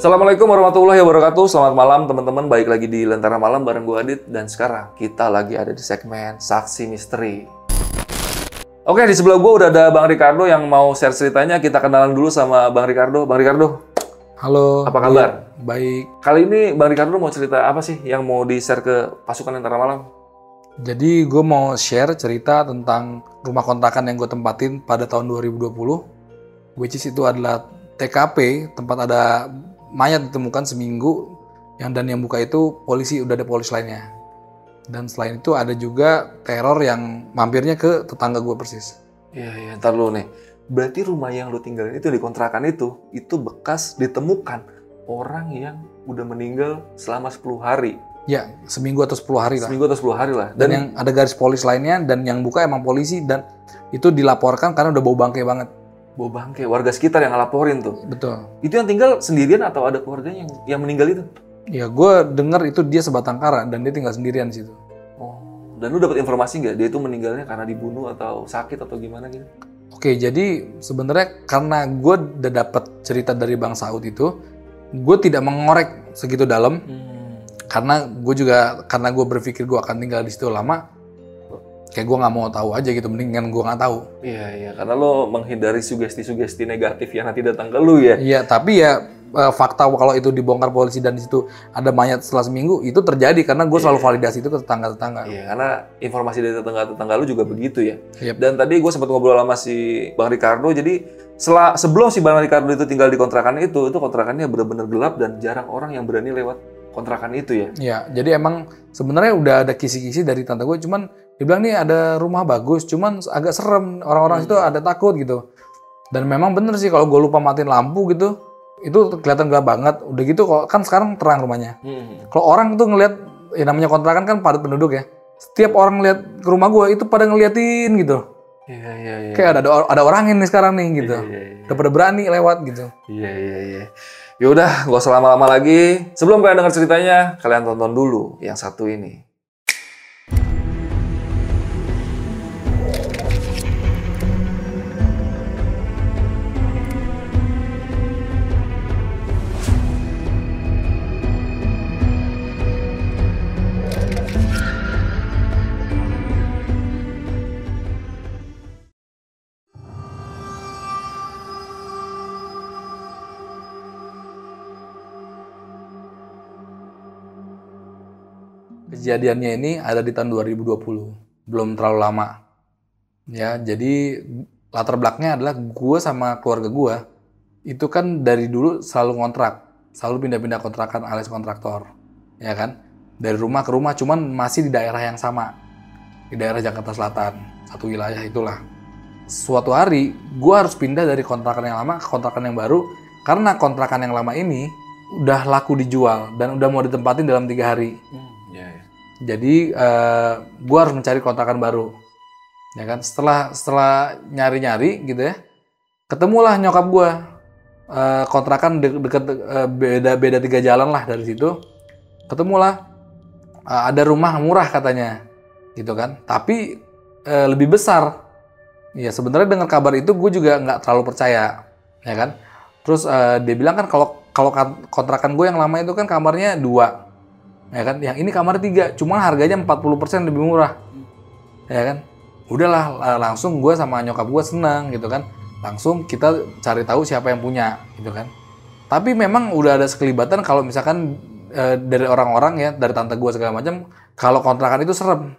Assalamualaikum warahmatullahi wabarakatuh Selamat malam teman-teman Baik lagi di Lentera Malam bareng gue Adit Dan sekarang kita lagi ada di segmen Saksi Misteri Oke di sebelah gue udah ada Bang Ricardo yang mau share ceritanya Kita kenalan dulu sama Bang Ricardo Bang Ricardo Halo. Apa kabar? Iya, baik. Kali ini Bang Ricardo mau cerita apa sih Yang mau di-share ke pasukan Lentera Malam? Jadi gue mau share cerita tentang rumah kontrakan yang gue tempatin pada tahun 2020. Which is itu adalah TKP, tempat ada mayat ditemukan seminggu. Yang dan yang buka itu polisi, udah ada polisi lainnya. Dan selain itu ada juga teror yang mampirnya ke tetangga gue persis. Iya, iya, ntar lu nih. Berarti rumah yang lu tinggalin itu di kontrakan itu, itu bekas ditemukan orang yang udah meninggal selama 10 hari. Ya, seminggu atau 10 hari lah. Seminggu atau 10 hari lah. Dan, yang ada garis polis lainnya dan yang buka emang polisi dan itu dilaporkan karena udah bau bangkai banget. Bau bangke, warga sekitar yang ngelaporin tuh. Betul. Itu yang tinggal sendirian atau ada keluarganya yang, yang meninggal itu? Ya, gue denger itu dia sebatang kara dan dia tinggal sendirian di situ. Oh. Dan lu dapat informasi nggak dia itu meninggalnya karena dibunuh atau sakit atau gimana gitu? Oke, jadi sebenarnya karena gue udah dapet cerita dari Bang Saud itu, gue tidak mengorek segitu dalam karena gue juga karena gue berpikir gue akan tinggal di situ lama, kayak gue nggak mau tahu aja gitu, mendingan gue nggak tahu. Iya, iya. Karena lo menghindari sugesti-sugesti negatif yang nanti datang ke lu ya. Iya, tapi ya eh, fakta kalau itu dibongkar polisi dan di situ ada mayat setelah seminggu itu terjadi karena gue selalu validasi itu ke tetangga-tetangga. Iya, karena informasi dari tetangga-tetangga lu juga begitu ya. Yep. Dan tadi gue sempat ngobrol sama si Bang Ricardo, jadi sela- sebelum si Bang Ricardo itu tinggal di kontrakan itu, itu kontrakannya benar-benar gelap dan jarang orang yang berani lewat kontrakan itu ya. Iya, jadi emang sebenarnya udah ada kisi-kisi dari tante gue, cuman dibilang nih ada rumah bagus, cuman agak serem orang-orang situ ada takut gitu. Dan memang bener sih kalau gue lupa matiin lampu gitu, itu kelihatan gelap banget. Udah gitu kok kan sekarang terang rumahnya. Kalau orang tuh ngelihat, ya namanya kontrakan kan padat penduduk ya. Setiap orang ngeliat ke rumah gue itu pada ngeliatin gitu. Iya, iya, iya. Kayak ada ada orang ini sekarang nih gitu. Iya, iya. Udah pada berani lewat gitu. Iya, iya, iya. Yaudah, gak usah lama-lama lagi. Sebelum kalian dengar ceritanya, kalian tonton dulu yang satu ini. Kejadiannya ini ada di tahun 2020, belum terlalu lama. Ya, jadi latar belakangnya adalah gue sama keluarga gue itu kan dari dulu selalu ngontrak, selalu pindah-pindah kontrakan alias kontraktor, ya kan? Dari rumah ke rumah, cuman masih di daerah yang sama, di daerah Jakarta Selatan, satu wilayah itulah. Suatu hari, gue harus pindah dari kontrakan yang lama ke kontrakan yang baru, karena kontrakan yang lama ini udah laku dijual dan udah mau ditempatin dalam tiga hari. Iya. Jadi eh gue harus mencari kontrakan baru, ya kan? Setelah setelah nyari-nyari gitu ya, ketemulah nyokap gue eh kontrakan de- deket eh, beda beda tiga jalan lah dari situ. Ketemulah eh, ada rumah murah katanya, gitu kan? Tapi eh, lebih besar. Ya sebenarnya dengar kabar itu gue juga nggak terlalu percaya, ya kan? Terus eh, dia bilang kan kalau kalau kan- kontrakan gue yang lama itu kan kamarnya dua, ya kan? Yang ini kamar tiga cuma harganya 40% lebih murah. Ya kan? Udahlah la- langsung gue sama nyokap gue senang gitu kan. Langsung kita cari tahu siapa yang punya gitu kan. Tapi memang udah ada sekelibatan kalau misalkan eh, dari orang-orang ya dari tante gue segala macam kalau kontrakan itu serem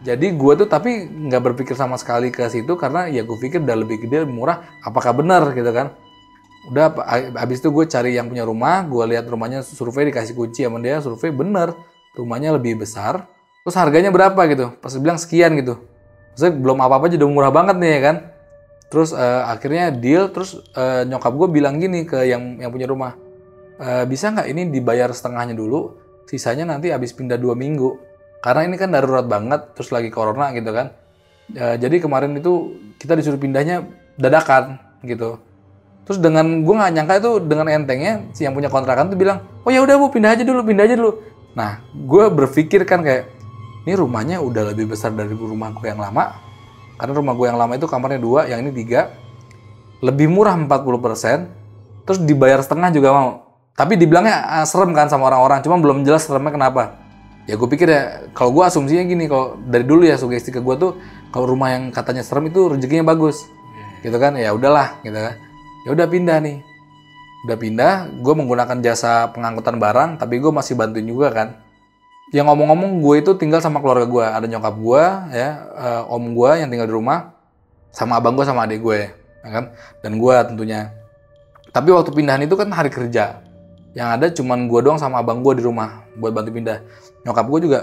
Jadi gue tuh tapi nggak berpikir sama sekali ke situ karena ya gue pikir udah lebih gede, lebih murah. Apakah benar gitu kan? Udah habis itu gue cari yang punya rumah, gue lihat rumahnya survei dikasih kunci sama dia, survei bener rumahnya lebih besar. Terus harganya berapa gitu? Pas bilang sekian gitu. Maksudnya belum apa-apa aja udah murah banget nih ya kan. terus eh, akhirnya deal terus eh, nyokap gue bilang gini ke yang yang punya rumah "Eh, bisa nggak ini dibayar setengahnya dulu sisanya nanti habis pindah dua minggu karena ini kan darurat banget terus lagi corona gitu kan. Eh, jadi kemarin itu kita disuruh pindahnya dadakan gitu. Terus dengan gue nggak nyangka itu dengan entengnya si yang punya kontrakan tuh bilang oh ya udah bu pindah aja dulu pindah aja dulu. Nah gue berpikir kan kayak ini rumahnya udah lebih besar dari rumah gue yang lama. Karena rumah gue yang lama itu kamarnya dua yang ini tiga. Lebih murah 40% terus dibayar setengah juga mau. Tapi dibilangnya ah, serem kan sama orang-orang cuma belum jelas seremnya kenapa ya gue pikir ya kalau gue asumsinya gini kalau dari dulu ya sugesti ke gue tuh kalau rumah yang katanya serem itu rezekinya bagus. Gitu kan? Ya udahlah gitu kan. Ya udah pindah nih. Udah pindah gue menggunakan jasa pengangkutan barang tapi gue masih bantuin juga kan. Yang ngomong-ngomong gue itu tinggal sama keluarga gue ada nyokap gue ya eh, om gue yang tinggal di rumah sama abang gue sama adik gue ya kan? Dan gue tentunya. Tapi waktu pindahan itu kan hari kerja. Yang ada cuman gue doang sama abang gue di rumah buat bantu pindah nyokap gue juga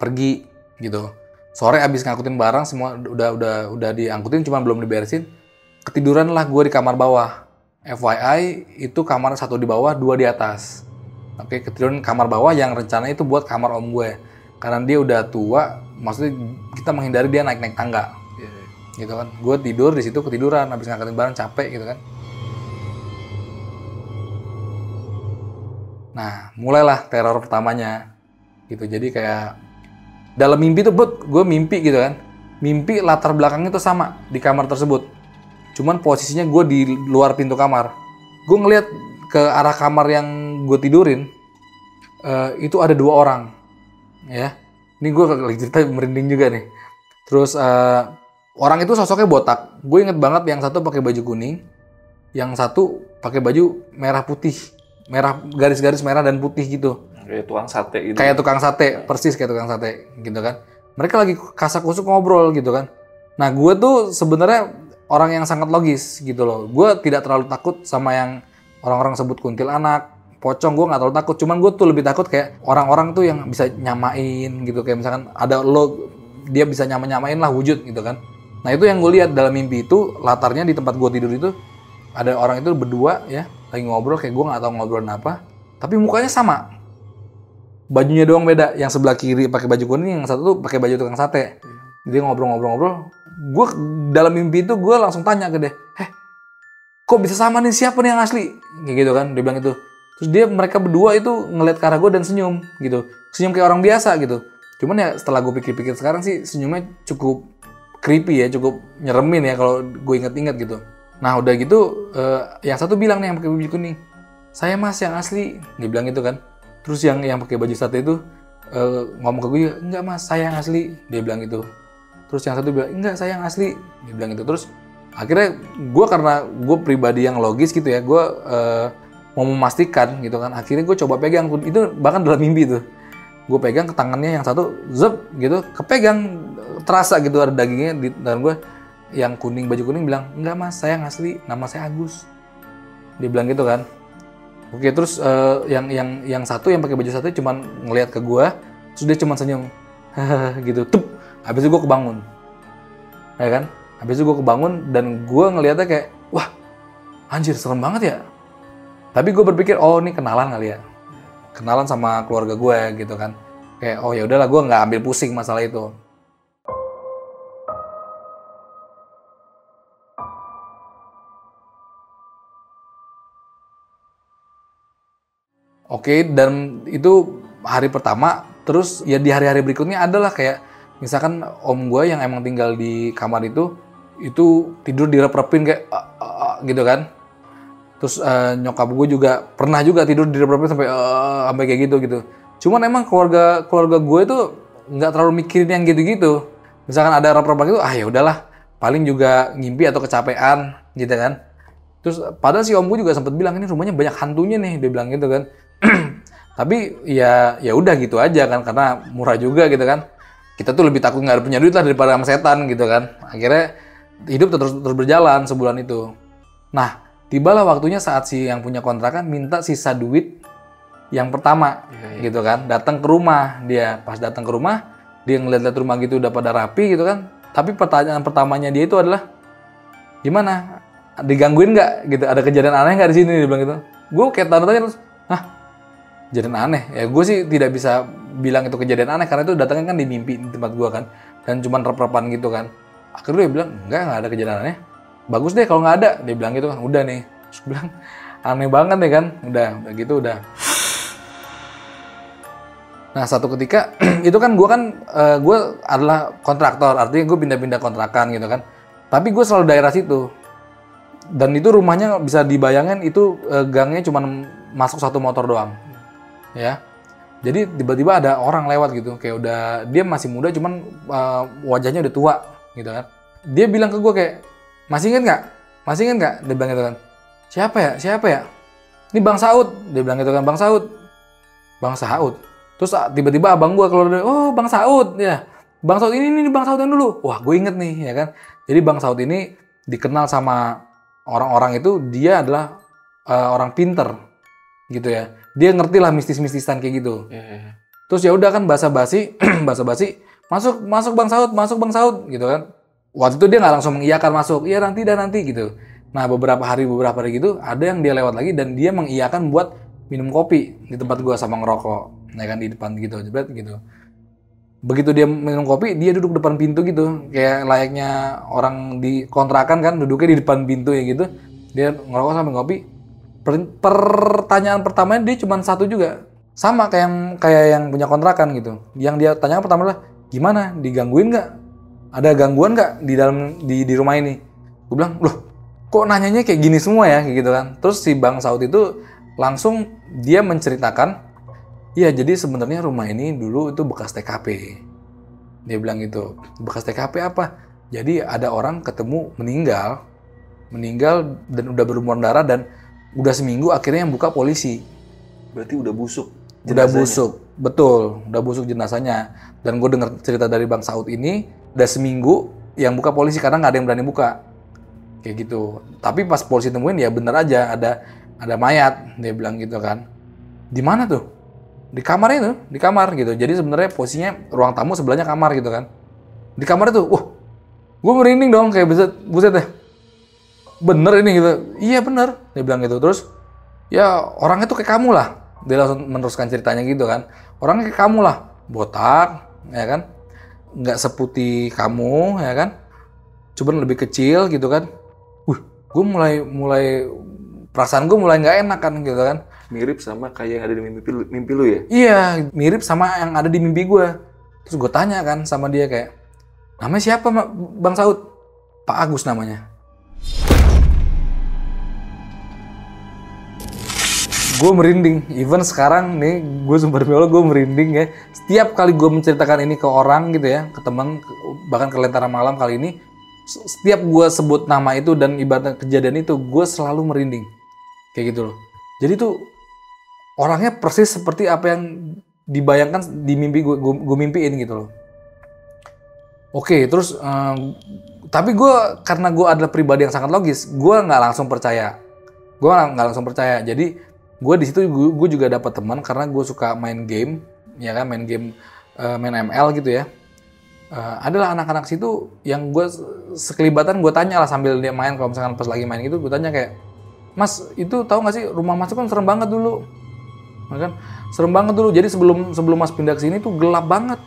pergi gitu. Sore abis ngangkutin barang semua udah udah udah diangkutin cuman belum diberesin ketiduran lah gue di kamar bawah. FYI itu kamar satu di bawah dua di atas. Oke ketiduran kamar bawah yang rencana itu buat kamar om gue. Karena dia udah tua maksudnya kita menghindari dia naik naik tangga gitu kan. Gue tidur di situ ketiduran habis ngangkatin barang capek gitu kan. Nah mulailah teror pertamanya gitu. Jadi kayak dalam mimpi tuh but gue mimpi gitu kan. Mimpi latar belakangnya tuh sama di kamar tersebut. Cuman posisinya gue di luar pintu kamar. Gue ngeliat ke arah kamar yang gue tidurin eh, itu ada dua orang ya. Ini gue lagi cerita merinding juga nih. Terus eh, orang itu sosoknya botak. Gue inget banget yang satu pakai baju kuning yang satu pakai baju merah putih merah garis-garis merah dan putih gitu Kayak tukang sate gitu. kayak tukang sate persis kayak tukang sate gitu kan. Mereka lagi kasak kusuk ngobrol gitu kan. Nah gue tuh sebenarnya orang yang sangat logis gitu loh. Gue tidak terlalu takut sama yang orang-orang sebut kuntilanak pocong gue nggak terlalu takut. Cuman gue tuh lebih takut kayak orang-orang tuh yang bisa nyamain gitu. Kayak misalkan ada lo dia bisa nyama nyamain lah wujud gitu kan. Nah itu yang gue lihat dalam mimpi itu latarnya di tempat gue tidur itu ada orang itu berdua ya lagi ngobrol kayak gue nggak tahu ngobrolin apa. Tapi mukanya sama bajunya doang beda yang sebelah kiri pakai baju kuning yang satu tuh pakai baju tukang sate. Dia ngobrol-ngobrol-ngobrol. Gue dalam mimpi itu gue langsung tanya ke dia eh kok bisa sama nih? Siapa nih yang asli? Kayak gitu kan dia bilang itu terus dia mereka berdua itu ngeliat ke arah gue dan senyum gitu. Senyum kayak orang biasa gitu. Cuman ya setelah gue pikir-pikir sekarang sih senyumnya cukup creepy ya cukup nyeremin ya kalau gue inget-inget gitu. Nah udah gitu eh, yang satu bilang nih yang pakai baju kuning saya mas yang asli. Dia bilang gitu kan terus yang yang pakai baju sate itu eh, ngomong ke gue enggak mas saya yang asli. Dia bilang gitu. Terus yang satu bilang enggak saya yang asli. Dia bilang gitu. Terus akhirnya gue karena gue pribadi yang logis gitu ya gue eh, mau memastikan gitu kan akhirnya gue coba pegang. Itu bahkan dalam mimpi tuh. Gue pegang ke tangannya yang satu zep gitu kepegang. Terasa gitu ada dagingnya di tangan gue. Yang kuning baju kuning bilang enggak mas saya yang asli. Nama saya Agus. Dia bilang gitu kan Oke, terus eh, yang yang yang satu yang pakai baju sate cuman ngelihat ke gua, terus dia cuman senyum. gitu. Tup. Habis itu gua kebangun. Ya kan? Habis itu gua kebangun dan gua ngelihatnya kayak, wah, anjir serem banget ya. Tapi gue berpikir, oh ini kenalan kali ya. Kenalan sama keluarga gue gitu kan. Kayak, oh ya udahlah gua nggak ambil pusing masalah itu. Oke, dan itu hari pertama, terus ya di hari-hari berikutnya adalah kayak misalkan om gue yang emang tinggal di kamar itu, itu tidur direp-repin kayak "Ah, ah, ah," gitu kan. Terus eh, nyokap gue juga pernah juga tidur direp-repin sampai "Ah," sampai kayak gitu gitu. Cuman emang keluarga keluarga gue itu nggak terlalu mikirin yang gitu-gitu. Misalkan ada rep-rep gitu, ah ya udahlah, paling juga ngimpi atau kecapean gitu kan. Terus padahal si om gue juga sempat bilang ini rumahnya banyak hantunya nih, dia bilang gitu kan. Tapi ya ya udah gitu aja kan karena murah juga gitu kan. Kita tuh lebih takut nggak punya duit lah daripada sama setan gitu kan. Akhirnya hidup terus terus berjalan sebulan itu. Nah, tibalah waktunya saat si yang punya kontrakan minta sisa duit yang pertama gitu kan. Datang ke rumah dia, pas datang ke rumah dia ngeliat-liat rumah gitu udah pada rapi gitu kan. Tapi pertanyaan pertamanya dia itu adalah gimana digangguin nggak gitu ada kejadian aneh nggak di sini dia bilang gitu gue kayak tanda tanya terus kejadian aneh. Ya gue sih tidak bisa bilang itu kejadian aneh karena itu datangnya kan di mimpi di tempat gue kan. Dan cuma rep-repan gitu kan. Akhirnya dia bilang enggak nggak ada kejadian aneh. Bagus deh kalau nggak ada. Dia bilang gitu kan udah nih. Terus gue bilang aneh banget nih kan. Udah udah gitu udah. Nah satu ketika itu kan gue kan uh, gue adalah kontraktor. Artinya gue pindah-pindah kontrakan gitu kan. Tapi gue selalu daerah situ. Dan itu rumahnya bisa dibayangin itu uh, gangnya cuma masuk satu motor doang ya. Jadi tiba-tiba ada orang lewat gitu kayak udah dia masih muda cuman uh, wajahnya udah tua gitu kan. Dia bilang ke gue kayak masih inget nggak? Masih inget nggak? Dia bilang gitu kan. Siapa ya? Siapa ya? Ini Bang Saud. Dia bilang gitu kan Bang Saud. Bang Saud Terus ah, tiba-tiba abang gue keluar dari, oh Bang Saud ya. Bang Saud ini, ini Bang Saud yang dulu. Wah gue inget nih ya kan. Jadi Bang Saud ini dikenal sama orang-orang itu dia adalah uh, orang pinter gitu ya. Dia ngerti lah mistis-mistisan kayak gitu. Yeah. Iya. Terus ya udah kan bahasa basi, bahasa basi, masuk masuk Bang Saud, masuk Bang Saud gitu kan. Waktu itu dia nggak langsung mengiyakan masuk, iya nanti dan nanti gitu. Nah beberapa hari beberapa hari gitu ada yang dia lewat lagi dan dia mengiyakan buat minum kopi di tempat gua sama ngerokok ya kan di depan gitu jebret gitu begitu dia minum kopi dia duduk depan pintu gitu kayak layaknya orang di kontrakan kan duduknya di depan pintu ya gitu dia ngerokok sambil ngopi per pertanyaan pertamanya dia cuma satu juga. Sama kayak yang kayak yang punya kontrakan gitu. Yang dia tanya pertama adalah gimana? Digangguin nggak? Ada gangguan nggak di dalam di di rumah ini? Gue bilang loh kok nanyanya kayak gini semua ya? Kayak gitu kan. Terus si bang Saud itu langsung dia menceritakan Iya, jadi sebenarnya rumah ini dulu itu bekas TKP. Dia bilang gitu. Bekas TKP apa? Jadi ada orang ketemu meninggal, meninggal dan udah berumuran darah dan udah seminggu akhirnya yang buka polisi. Berarti udah busuk. Jenazahnya. Udah busuk, betul, udah busuk jenazahnya. Dan gue dengar cerita dari Bang Saud ini, udah seminggu yang buka polisi karena nggak ada yang berani buka. Kayak gitu. Tapi pas polisi temuin ya bener aja ada ada mayat, dia bilang gitu kan. Di mana tuh? di kamar itu, di kamar gitu. Jadi sebenarnya posisinya ruang tamu sebelahnya kamar gitu kan. Di kamar itu, wah, gue merinding dong kayak buset, buset deh. Bener ini gitu. Iya bener, dia bilang gitu. Terus, ya orangnya tuh kayak kamu lah. Dia langsung meneruskan ceritanya gitu kan. Orangnya kayak kamu lah, botak, ya kan. Nggak seputih kamu, ya kan. Cuman lebih kecil gitu kan. Wih, gue mulai mulai perasaan gue mulai nggak enak kan gitu kan mirip sama kayak yang ada di mimpi, mimpi lu ya? Iya, mirip sama yang ada di mimpi gue. Terus gue tanya kan sama dia kayak, namanya siapa Bang Saud? Pak Agus namanya. Gue merinding, even sekarang nih gue sumber biolo gue merinding ya. Setiap kali gue menceritakan ini ke orang gitu ya, ke teman, bahkan ke lentera malam kali ini, setiap gue sebut nama itu dan ibarat kejadian itu, gue selalu merinding. Kayak gitu loh. Jadi tuh orangnya persis seperti apa yang dibayangkan di mimpi gue gue mimpiin gitu loh oke terus um, tapi gue karena gue adalah pribadi yang sangat logis gue nggak langsung percaya gue nggak langsung percaya jadi gue di situ gue juga dapat teman karena gue suka main game ya kan? Main game uh, main ML gitu ya. Uh, adalah anak-anak situ yang gue sekelibatan gue tanya lah sambil dia main. Kalau misalkan pas lagi main gitu gue tanya kayak mas itu tahu nggak sih rumah mas itu kan serem banget dulu. Ya kan? Serem banget dulu. Jadi sebelum sebelum mas pindah ke sini tuh gelap banget.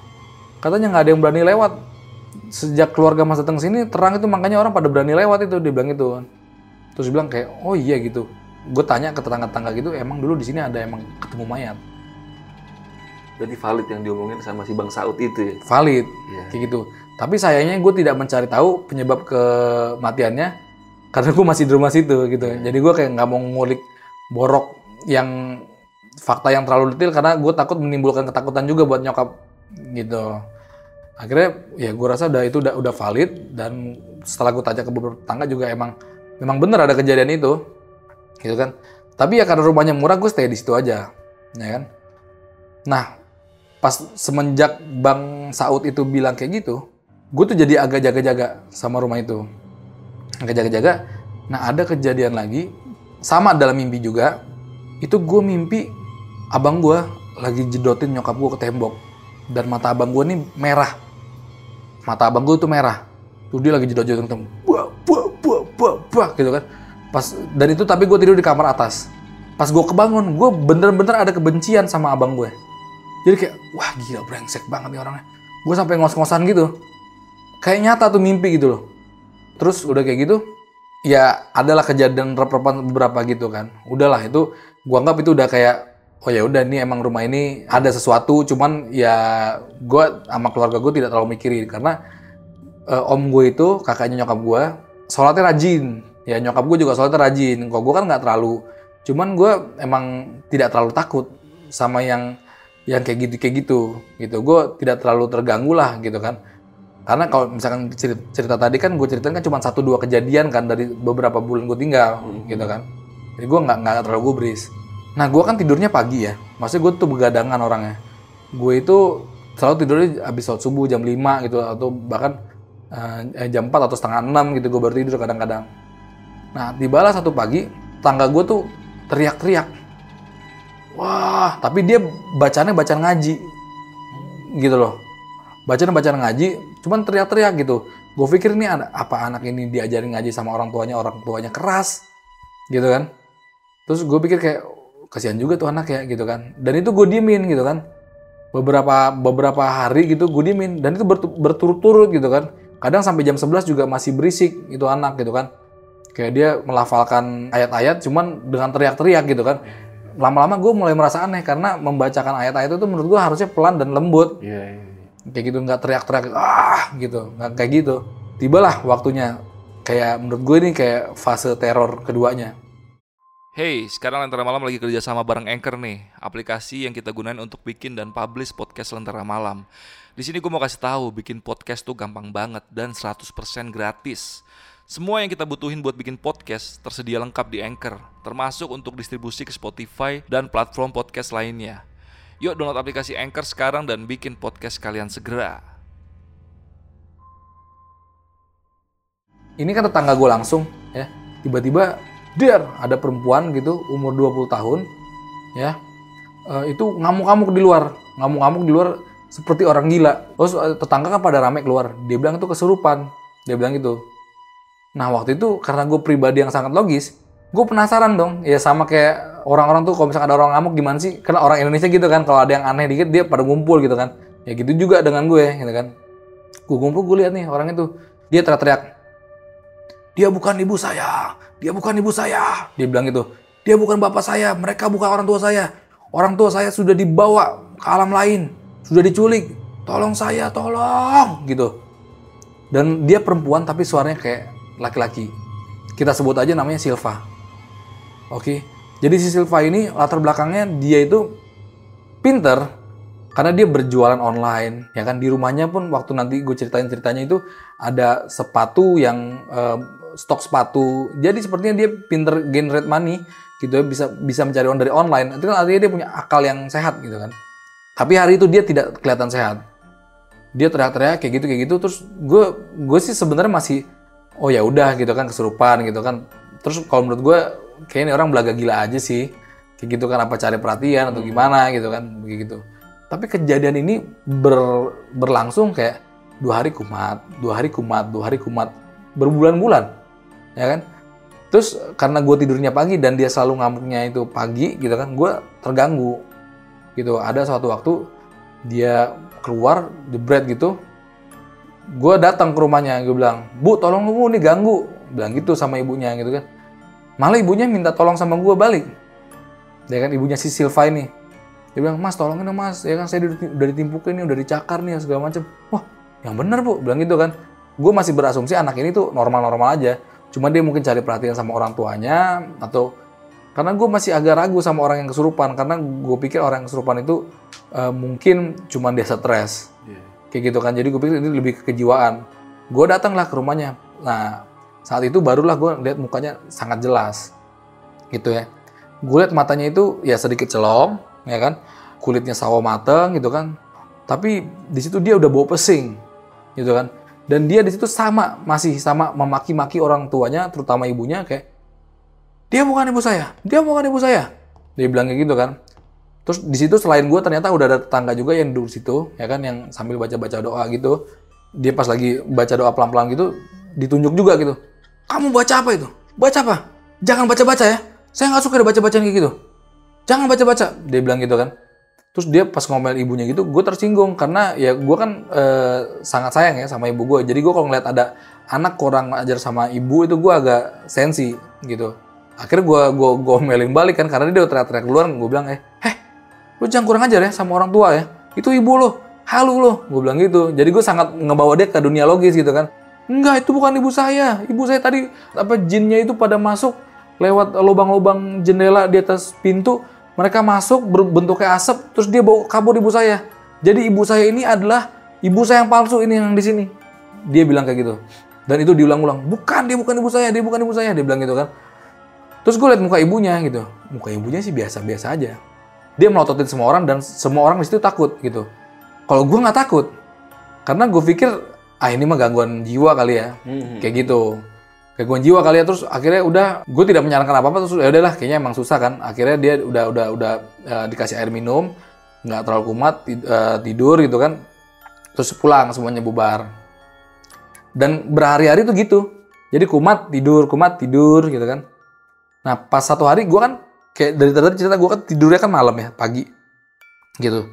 Katanya nggak ada yang berani lewat. Sejak keluarga mas datang sini terang itu makanya orang pada berani lewat itu dia bilang itu terus bilang kayak oh iya gitu gue tanya ke tetangga-tetangga gitu emang dulu di sini ada emang ketemu mayat? Berarti valid yang diomongin sama si bang Saud itu ya? Valid ya. kayak gitu. Tapi sayangnya gue tidak mencari tahu penyebab kematiannya karena gue masih di rumah situ gitu. Ya. jadi gue kayak nggak mau ngulik borok yang fakta yang terlalu detail karena gue takut menimbulkan ketakutan juga buat nyokap gitu. Akhirnya ya gue rasa udah itu udah udah valid dan setelah gue tanya ke beberapa tetangga juga emang memang bener ada kejadian itu gitu kan. Tapi ya karena rumahnya murah gue stay di situ aja ya kan. Nah pas semenjak bang Saud itu bilang kayak gitu gue tuh jadi agak jaga-jaga sama rumah itu. Agak jaga-jaga. Nah ada kejadian lagi sama dalam mimpi juga. Itu gue mimpi abang gue lagi jedotin nyokap gue ke tembok. Dan mata abang gue nih merah. Mata abang gue tuh merah. Tuh dia lagi jedot jedot tembok buah buah buah bah, bah, gitu kan. Pas dan itu tapi gue tidur di kamar atas. Pas gue kebangun, gue bener-bener ada kebencian sama abang gue. Jadi kayak, wah gila brengsek banget nih orangnya. Gue sampai ngos-ngosan gitu. Kayak nyata tuh mimpi gitu loh. Terus udah kayak gitu, ya adalah kejadian rep-repan beberapa gitu kan. Udahlah itu, gua anggap itu udah kayak, oh ya udah nih emang rumah ini ada sesuatu. Cuman ya gue sama keluarga gue tidak terlalu mikirin karena eh, om gue itu kakaknya nyokap gue sholatnya rajin. Ya nyokap gue juga sholatnya rajin. Kok gue kan nggak terlalu, cuman gue emang tidak terlalu takut sama yang yang kayak gitu kayak gitu gitu. Gue tidak terlalu terganggu lah gitu kan. Karena kalau misalkan cerita, cerita tadi kan gue ceritain kan cuma satu dua kejadian kan dari beberapa bulan gue tinggal gitu kan. Jadi gue nggak nggak terlalu gubris. Nah gue kan tidurnya pagi ya. Maksudnya gue tuh begadangan orangnya. Gue itu selalu tidurnya habis sholat subuh jam 5 gitu atau bahkan eh, jam 4 atau setengah 6 gitu gue baru tidur kadang-kadang nah tibalah satu pagi tangga gue tuh teriak-teriak Wah, tapi dia bacanya bacaan ngaji. Gitu loh. Bacaan bacaan ngaji, cuman teriak-teriak gitu. Gue pikir ini apa anak ini diajarin ngaji sama orang tuanya, orang tuanya keras. Gitu kan. Terus gue pikir kayak kasihan juga tuh anak ya gitu kan. Dan itu gue diemin gitu kan. Beberapa beberapa hari gitu gue diemin dan itu berturut-turut gitu kan. Kadang sampai jam 11 juga masih berisik itu anak gitu kan. Kayak dia melafalkan ayat-ayat cuman dengan teriak-teriak gitu kan lama-lama gue mulai merasa aneh karena membacakan ayat-ayat itu menurut gue harusnya pelan dan lembut. Iya, iya, iya. Kayak gitu nggak teriak-teriak ah gitu, nggak kayak gitu. Tibalah waktunya kayak menurut gue ini kayak fase teror keduanya. Hey, sekarang Lentera Malam lagi kerja sama bareng Anchor nih, aplikasi yang kita gunain untuk bikin dan publish podcast Lentera Malam. Di sini gue mau kasih tahu, bikin podcast tuh gampang banget dan 100% gratis. Semua yang kita butuhin buat bikin podcast tersedia lengkap di Anchor, termasuk untuk distribusi ke Spotify dan platform podcast lainnya. Yuk download aplikasi Anchor sekarang dan bikin podcast kalian segera. Ini kan tetangga gue langsung ya. Tiba-tiba der ada perempuan gitu umur 20 tahun ya. Eh, itu ngamuk-ngamuk di luar, ngamuk-ngamuk di luar seperti orang gila. Terus eh, tetangga kan pada rame keluar. Dia bilang itu kesurupan. Dia bilang gitu. Nah waktu itu karena gue pribadi yang sangat logis, gue penasaran dong. Ya sama kayak orang-orang tuh kalau misalkan ada orang ngamuk gimana sih? Karena orang Indonesia gitu kan, kalau ada yang aneh dikit dia pada ngumpul gitu kan. Ya gitu juga dengan gue gitu kan. Gue ngumpul gue lihat nih orang itu dia teriak-teriak. Dia bukan ibu saya, dia bukan ibu saya. Dia bilang gitu. Dia bukan bapak saya, mereka bukan orang tua saya. Orang tua saya sudah dibawa ke alam lain, sudah diculik. Tolong saya, tolong gitu. Dan dia perempuan tapi suaranya kayak laki-laki. Kita sebut aja namanya Silva. Oke. Jadi si Silva ini latar belakangnya dia itu pinter karena dia berjualan online ya kan di rumahnya pun waktu nanti gue ceritain ceritanya itu ada sepatu yang uh, stok sepatu jadi sepertinya dia pinter generate money gitu ya bisa bisa mencari uang dari online itu kan artinya dia punya akal yang sehat gitu kan tapi hari itu dia tidak kelihatan sehat dia teriak-teriak kayak gitu kayak gitu terus gue gue sih sebenarnya masih oh ya udah gitu kan kesurupan gitu kan. Terus kalau menurut gue kayaknya orang belaga gila aja sih. Kayak gitu kan apa cari perhatian atau gimana gitu kan begitu tapi kejadian ini ber, berlangsung kayak dua hari kumat dua hari kumat dua hari kumat berbulan-bulan ya kan? Terus karena gue tidurnya pagi dan dia selalu ngamuknya itu pagi gitu kan gue terganggu gitu. Ada suatu waktu dia keluar jebret gitu gue datang ke rumahnya gue bilang bu tolong lu nih ganggu. Bilang gitu sama ibunya gitu kan. Malah ibunya minta tolong sama gue balik. Ya kan ibunya si Silva ini. Dia bilang mas tolongin dong mas. Ya kan saya udah ditimpukin nih udah dicakar nih segala macam wah yang bener bu. Bilang gitu kan. Gue masih berasumsi anak ini tuh normal-normal aja. Cuma dia mungkin cari perhatian sama orang tuanya atau karena gue masih agak ragu sama orang yang kesurupan. Karena gue pikir orang yang kesurupan itu uh, mungkin cuma dia stres kayak gitu kan. Jadi gue pikir ini lebih ke kejiwaan. Gue datanglah ke rumahnya. Nah saat itu barulah gue lihat mukanya sangat jelas gitu ya. Gue lihat matanya itu ya sedikit celong ya kan. Kulitnya sawo mateng gitu kan. Tapi di situ dia udah bawa pesing gitu kan. Dan dia di situ sama masih sama memaki-maki orang tuanya terutama ibunya kayak dia bukan ibu saya dia bukan ibu saya. Dia bilang kayak gitu kan Terus di situ selain gue ternyata udah ada tetangga juga yang duduk situ, ya kan, yang sambil baca-baca doa gitu. Dia pas lagi baca doa pelan-pelan gitu, ditunjuk juga gitu. kamu baca apa itu? Baca apa? Jangan baca-baca ya. Saya nggak suka baca-bacaan kayak gitu. Jangan baca-baca. Dia bilang gitu kan. Terus dia pas ngomel ibunya gitu, gue tersinggung karena ya gue kan eh, sangat sayang ya sama ibu gue. Jadi gue kalau ngeliat ada anak kurang ajar sama ibu itu gue agak sensi gitu. Akhirnya gue gue gue balik kan karena dia udah teriak-teriak duluan. Gue bilang eh, lu jangan kurang ajar ya sama orang tua ya. Itu ibu lo, halu lo. Gue bilang gitu. Jadi gue sangat ngebawa dia ke dunia logis gitu kan. Enggak, itu bukan ibu saya. Ibu saya tadi apa jinnya itu pada masuk lewat lubang-lubang jendela di atas pintu. Mereka masuk berbentuknya asap, terus dia bawa kabur ibu saya. Jadi ibu saya ini adalah ibu saya yang palsu ini yang di sini. Dia bilang kayak gitu. Dan itu diulang-ulang. Bukan, dia bukan ibu saya, dia bukan ibu saya. Dia bilang gitu kan. Terus gue liat muka ibunya gitu. Muka ibunya sih biasa-biasa aja. Dia melototin semua orang dan semua orang di situ takut gitu. Kalau gue nggak takut, karena gue pikir ah ini mah gangguan jiwa kali ya, kayak gitu. Gangguan jiwa kali ya terus akhirnya udah gue tidak menyarankan apa apa terus ya udahlah kayaknya emang susah kan. Akhirnya dia udah udah udah eh, dikasih air minum, nggak terlalu kumat tid- eh, tidur gitu kan. Terus pulang semuanya bubar. Dan berhari-hari tuh gitu. Jadi kumat tidur, kumat tidur gitu kan. Nah pas satu hari gue kan kayak dari tadi cerita gue kan tidurnya kan malam ya pagi gitu.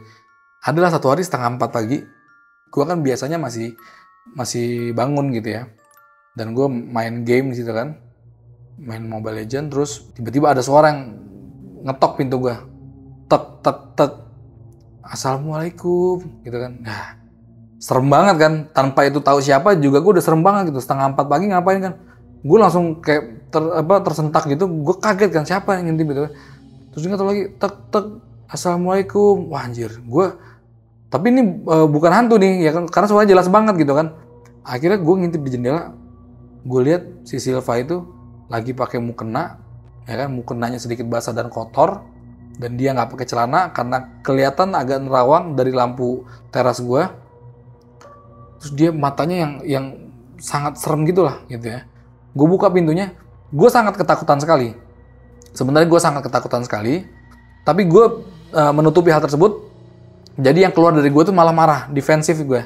Adalah satu hari setengah empat pagi, gue kan biasanya masih masih bangun gitu ya. Dan gue main game di situ kan, main Mobile Legend terus tiba-tiba ada suara yang ngetok pintu gue, tek tek tek, assalamualaikum gitu kan. Nah serem banget kan, tanpa itu tahu siapa juga gue udah serem banget gitu. Setengah empat pagi ngapain kan? Gue langsung kayak ter, apa tersentak gitu, gue kaget kan siapa yang ngintip gitu. Terus dia lagi tek tek assalamualaikum, wah anjir, gue tapi ini eh, bukan hantu nih ya kan? Karena suaranya jelas banget gitu kan. Akhirnya gue ngintip di jendela. Gue lihat si Silva itu lagi pakai mukena ya kan? Mukenanya sedikit basah dan kotor. Dan dia nggak pakai celana karena kelihatan agak nerawang dari lampu teras gue terus dia matanya yang yang sangat serem gitu lah gitu ya gue buka pintunya gue sangat ketakutan sekali sebenarnya gue sangat ketakutan sekali tapi gue eh, menutupi hal tersebut jadi yang keluar dari gue tuh malah marah, defensif gue.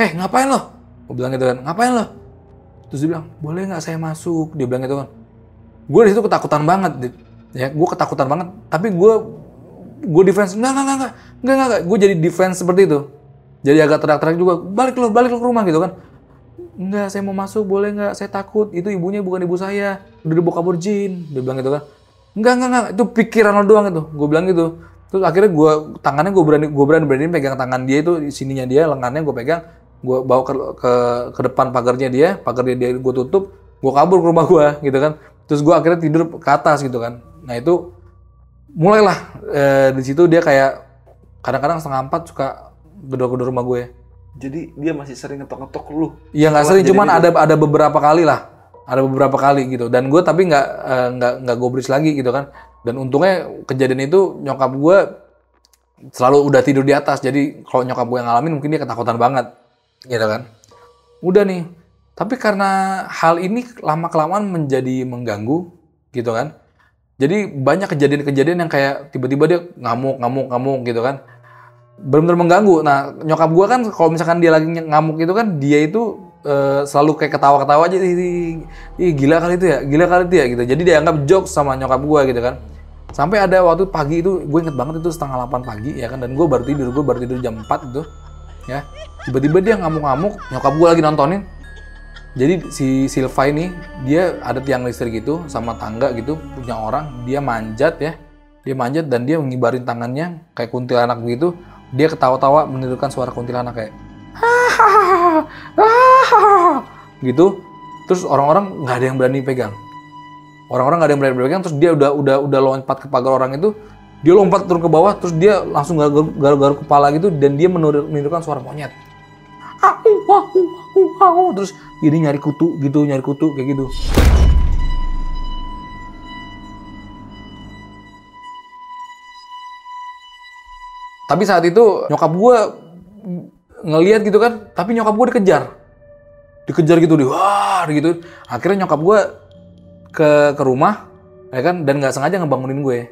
Heh, ngapain lo? Gue bilang gitu kan, ngapain lo? Terus dia bilang, boleh nggak saya masuk? Dia bilang gitu kan. Gue di situ ketakutan banget, ya, gue ketakutan banget. Tapi gue, gue defense, nggak nggak nggak nggak nggak gue jadi defense seperti itu. Jadi agak teriak-teriak juga, balik lo, balik lo ke rumah gitu kan. Enggak, saya mau masuk, boleh nggak? Saya takut, itu ibunya bukan ibu saya, udah dibawa kabur jin. Dia bilang gitu kan. Enggak, enggak, enggak, itu pikiran lo doang itu. Gue bilang gitu. Terus akhirnya gue tangannya gue berani gue berani berani pegang tangan dia itu sininya dia lengannya gue pegang gue bawa ke, ke ke depan pagarnya dia pagarnya dia gue tutup gue kabur ke rumah gue gitu kan terus gue akhirnya tidur ke atas gitu kan nah itu mulailah eh, di situ dia kayak kadang-kadang setengah empat suka gedor-gedor rumah gue Jadi dia masih sering ngetok-ngetok lu. Iya nggak sering, cuman ada ada beberapa kali lah, ada beberapa kali gitu. Dan gue tapi nggak eh, nggak nggak gobris lagi gitu kan. Dan untungnya kejadian itu nyokap gue selalu udah tidur di atas. Jadi kalau nyokap gue yang ngalamin mungkin dia ketakutan banget, gitu kan. Udah nih. Tapi karena hal ini lama kelamaan menjadi mengganggu, gitu kan. Jadi banyak kejadian-kejadian yang kayak tiba-tiba dia ngamuk, ngamuk, ngamuk gitu kan benar-benar mengganggu. Nah, nyokap gua kan kalau misalkan dia lagi ngamuk itu kan dia itu eh, selalu kayak ketawa-ketawa aja, ih, gila kali itu ya, gila kali itu ya gitu. Jadi dia anggap jokes sama nyokap gua gitu kan. Sampai ada waktu pagi itu, gue inget banget itu setengah 8 pagi ya kan, dan gue baru tidur, gue baru tidur jam 4 gitu, ya. Tiba-tiba dia ngamuk-ngamuk, nyokap gua lagi nontonin. Jadi si Silva ini dia ada tiang listrik gitu sama tangga gitu punya orang, dia manjat ya, dia manjat dan dia mengibarin tangannya kayak kuntilanak begitu dia ketawa-tawa menirukan suara kuntilanak kayak "Hahaha, hahaha," gitu. Terus orang-orang nggak ada yang berani pegang. Orang-orang nggak ada yang berani pegang terus dia udah udah udah lompat ke pagar orang itu dia lompat turun ke bawah terus dia langsung garuk-garuk kepala gitu dan dia meniru- menirukan suara monyet. Au, au, au, au. terus ini nyari kutu gitu nyari kutu kayak gitu Tapi saat itu nyokap gue ngelihat gitu kan, tapi nyokap gue dikejar. Dikejar gitu di wah gitu. Akhirnya nyokap gue ke ke rumah ya kan dan nggak sengaja ngebangunin gue.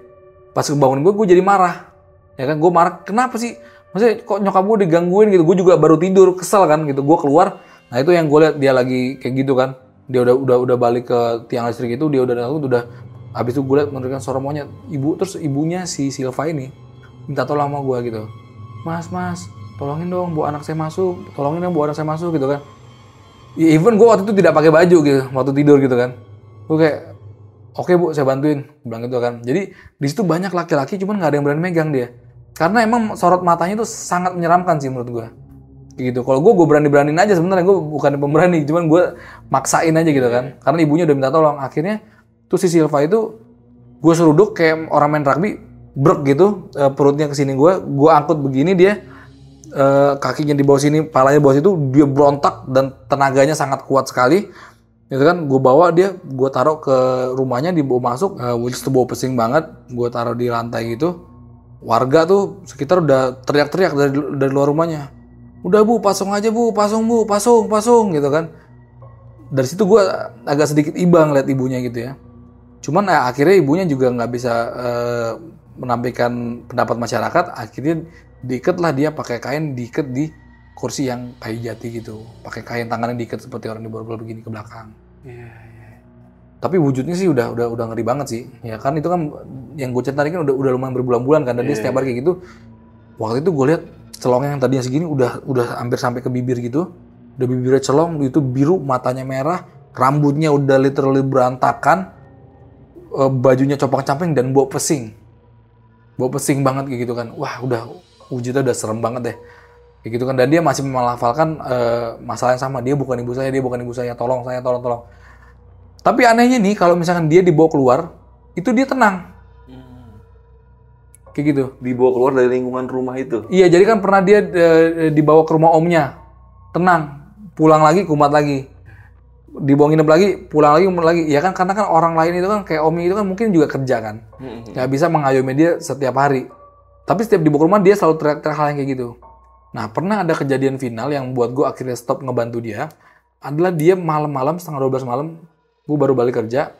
Pas ngebangunin gue gue jadi marah. Ya kan gue marah, kenapa sih? Maksudnya kok nyokap gue digangguin gitu. Gue juga baru tidur, kesel kan gitu. Gue keluar, nah itu yang gue lihat dia lagi kayak gitu kan. dia udah udah udah balik ke tiang listrik itu dia udah datang udah habis itu gue liat memberikan suara monyet ibu terus ibunya si Silva ini minta tolong sama gue gitu. Mas mas tolongin dong bu anak saya masuk tolongin dong bu anak saya masuk gitu kan. Ya, even gue waktu itu tidak pakai baju gitu waktu tidur gitu kan. Gue kayak oke bu saya bantuin Gua bilang gitu kan. Jadi di situ banyak laki-laki cuman nggak ada yang berani megang dia. Karena emang sorot matanya itu sangat menyeramkan sih menurut gue gitu. Kalau gue gue berani beraniin aja sebenarnya gue bukan pemberani cuman gue maksain aja gitu kan. Karena ibunya udah minta tolong. Akhirnya tuh si Silva itu gue seruduk kayak orang main rugby brek gitu eh, perutnya ke sini gue gue angkut begini dia eh, kakinya di bawah sini palanya bawah situ dia berontak dan tenaganya sangat kuat sekali. Gitu kan gue bawa dia gue taruh ke rumahnya dibawa masuk eh, which itu bau pesing banget gue taruh di lantai gitu. Warga tuh sekitar udah teriak-teriak dari dari luar rumahnya. Udah bu pasung aja bu pasung bu pasung pasung gitu kan. Dari situ gue agak sedikit iba ngeliat ibunya gitu ya. Cuman ya, akhirnya ibunya juga nggak bisa eh, menampilkan pendapat masyarakat akhirnya diikat lah dia pakai kain diikat di kursi yang kayu jati gitu. Pakai kain tangannya diikat seperti orang di borgol begini ke belakang. Tapi wujudnya sih udah udah udah ngeri banget sih. Ya kan itu kan yang gue cerita tadi kan udah udah lumayan berbulan-bulan kan dan dia setiap hari kayak gitu. Waktu itu gue lihat celongnya yang tadinya segini udah udah hampir sampai ke bibir gitu. Udah bibirnya celong itu biru matanya merah rambutnya udah literally berantakan eh, bajunya copang-camping dan bau pesing bau pesing banget kayak gitu kan. Wah udah wujudnya udah serem banget deh. Kayak gitu kan. Dan dia masih melafalkan eh, masalah yang sama. Dia bukan ibu saya dia bukan ibu saya. Tolong saya tolong tolong. Tapi anehnya nih kalau misalkan dia dibawa keluar itu dia tenang. Kayak gitu. Dibawa keluar dari lingkungan rumah itu. Iya, jadi kan pernah dia eh, dibawa ke rumah omnya. Tenang, pulang lagi kumat lagi. Dibawa nginep lagi, pulang lagi kumat lagi. Ya kan karena kan orang lain itu kan kayak Omi itu kan mungkin juga kerja kan. Nggak bisa mengayomi dia setiap hari. Tapi setiap dibawa ke rumah dia selalu teriak-teriak hal yang kayak gitu. Nah, pernah ada kejadian final yang buat gue akhirnya stop ngebantu dia. Adalah dia malam-malam setengah 12 malam, gue baru balik kerja.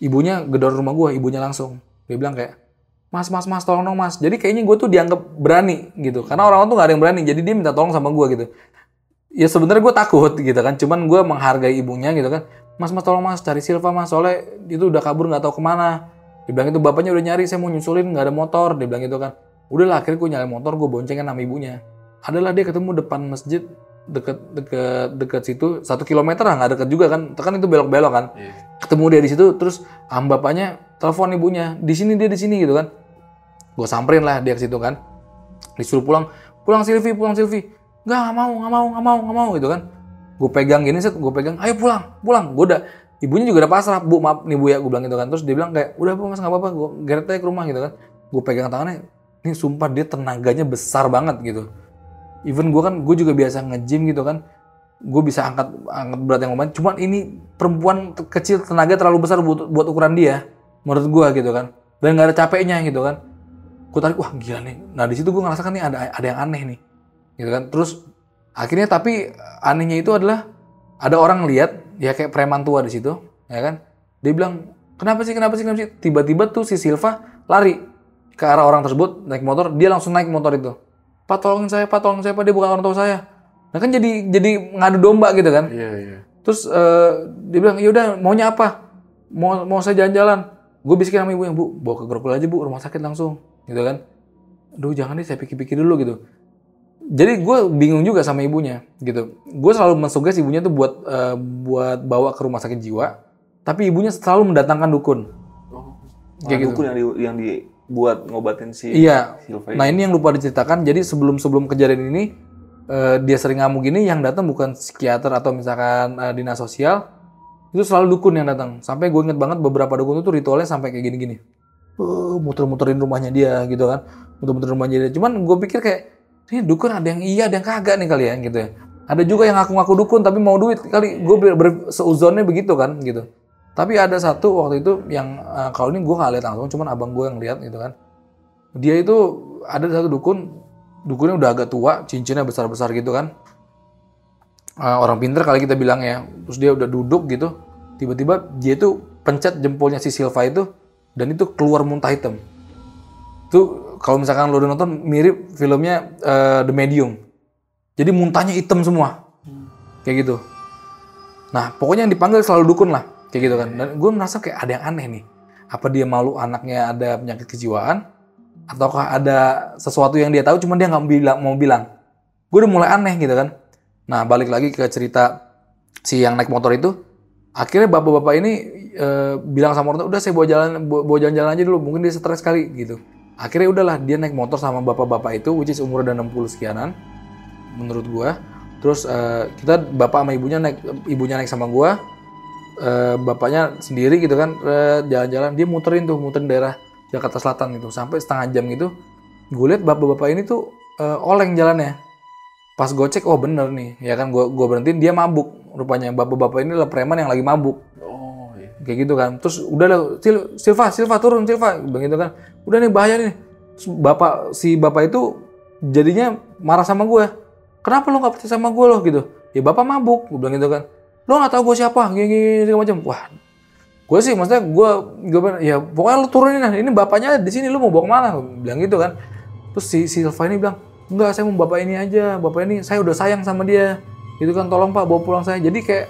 Ibunya gedor rumah gue, ibunya langsung. Dia bilang kayak, Mas, mas, mas, tolong dong mas. Jadi kayaknya gue tuh dianggap berani gitu. Karena orang-orang tuh gak ada yang berani. Jadi dia minta tolong sama gue gitu. Ya sebenarnya gue takut gitu kan. Cuman gue menghargai ibunya gitu kan. Mas, mas, tolong mas, cari Silva mas. Soalnya itu udah kabur nggak tahu ke mana. Dia bilang itu bapaknya udah nyari, saya mau nyusulin nggak ada motor. Dia bilang gitu kan. Udahlah akhirnya gue nyari motor, gue boncengin sama ibunya. Adalah dia ketemu depan masjid deket deket deket situ satu kilometer lah nggak deket juga kan kan itu belok belok kan ketemu dia di situ terus am bapaknya telepon ibunya di sini dia di sini gitu kan gue samperin lah dia ke situ kan disuruh pulang pulang Silvi pulang Silvi nggak nggak mau nggak mau nggak mau nggak mau gitu kan. Gue pegang gini set gue pegang ayo pulang pulang. Gue udah ibunya juga udah pasrah bu maaf nih bu ya gue bilang gitu kan. Terus dia bilang kayak udah bu mas nggak apa-apa gue geret aja ke rumah gitu kan. Gue pegang tangannya ini sumpah dia tenaganya besar banget gitu. Even gue kan gue juga biasa nge-gym gitu kan. Gue bisa angkat angkat berat yang lumayan. Cuman ini perempuan kecil tenaga terlalu besar buat, buat ukuran dia menurut gue gitu kan. Dan nggak ada capeknya gitu kan. Gue tarik wah gila nih. Nah di situ gue ngerasakan nih ada ada yang aneh nih gitu kan terus akhirnya tapi anehnya itu adalah ada orang lihat ya kayak preman tua di situ ya kan dia bilang kenapa sih kenapa sih kenapa sih tiba-tiba tuh si Silva lari ke arah orang tersebut naik motor dia langsung naik motor itu pak tolongin saya pak tolongin saya pak dia bukan orang tua saya nah kan jadi jadi ngadu domba gitu kan Iya, iya. Terus eh, dia bilang, ya udah maunya apa? Mau mau saya jalan-jalan. Gue bisikin sama ibu yang bu, bawa ke Grokul aja bu, rumah sakit langsung, gitu kan? Aduh jangan deh, saya pikir-pikir dulu gitu. Jadi gue bingung juga sama ibunya, gitu. Gue selalu mensuges ibunya tuh buat eh, buat bawa ke rumah sakit jiwa, tapi ibunya selalu mendatangkan dukun. Kayak gitu. dukun yang, di, yang dibuat ngobatin si Iya. Silva Nah ini yang lupa diceritakan. Jadi sebelum sebelum kejadian ini eh, dia sering ngamuk gini, yang datang bukan psikiater atau misalkan eh, dinas sosial, itu selalu dukun yang datang. Sampai gue inget banget beberapa dukun itu ritualnya sampai kayak gini-gini. Eh, muter-muterin rumahnya dia gitu kan, muter-muterin rumahnya dia. Cuman gue pikir kayak ini dukun ada yang iya, ada yang kagak nih kalian gitu ya. Ada juga yang ngaku-ngaku dukun tapi mau duit kali. Gue ber, seuzonnya begitu kan gitu. Tapi ada satu waktu itu yang eh, kalau ini gue nggak lihat langsung, cuman abang gue yang lihat gitu kan dia itu ada satu dukun dukunnya udah agak tua cincinnya besar besar gitu kan Eh, orang pinter kali kita bilang ya terus dia udah duduk gitu tiba-tiba dia itu pencet jempolnya si Silva itu dan itu keluar muntah hitam itu kalau misalkan lo udah nonton mirip filmnya eh, The Medium jadi muntahnya hitam semua kayak gitu Nah, pokoknya yang dipanggil selalu dukun lah, kayak gitu kan. Dan gue merasa kayak ada yang aneh nih. Apa dia malu anaknya ada penyakit kejiwaan? Ataukah ada sesuatu yang dia tahu cuma dia nggak mau bilang? Gue udah mulai aneh gitu kan. Nah, balik lagi ke cerita si yang naik motor itu. Akhirnya bapak-bapak ini eh, bilang sama orang udah saya bawa jalan bawa jalan-jalan aja dulu, mungkin dia stres kali gitu. Akhirnya udahlah dia naik motor sama bapak-bapak itu, which is umur udah 60 sekianan, menurut gua. Terus eh, kita bapak sama ibunya naik ibunya naik sama gua, eh, bapaknya sendiri gitu kan eh, jalan-jalan dia muterin tuh muterin daerah Jakarta Selatan gitu sampai setengah jam gitu. Gue lihat bapak-bapak ini tuh eh, oleng jalannya. Pas gue cek, oh bener nih, ya kan gue gue berhentiin dia mabuk. Rupanya bapak-bapak ini adalah preman yang lagi mabuk. Kayak gitu kan. Terus udah lah Sil- Silva Silva turun Silva. Begitu kan udah nih bahaya nih. Terus bapak si bapak itu jadinya marah sama gue kenapa lo nggak percaya sama gue lo gitu. Ya bapak mabuk gue bilang gitu kan. Lo nggak tahu gue siapa gini gini segala macam. Wah gue sih maksudnya gue gue ya pokoknya lo turunin lah. Ini bapaknya di sini lo mau bawa ke mana? Gua bilang gitu kan. Terus si Silva ini bilang enggak saya mau bapak ini aja. Bapak ini saya udah sayang sama dia. Gitu kan tolong pak bawa pulang saya. Jadi kayak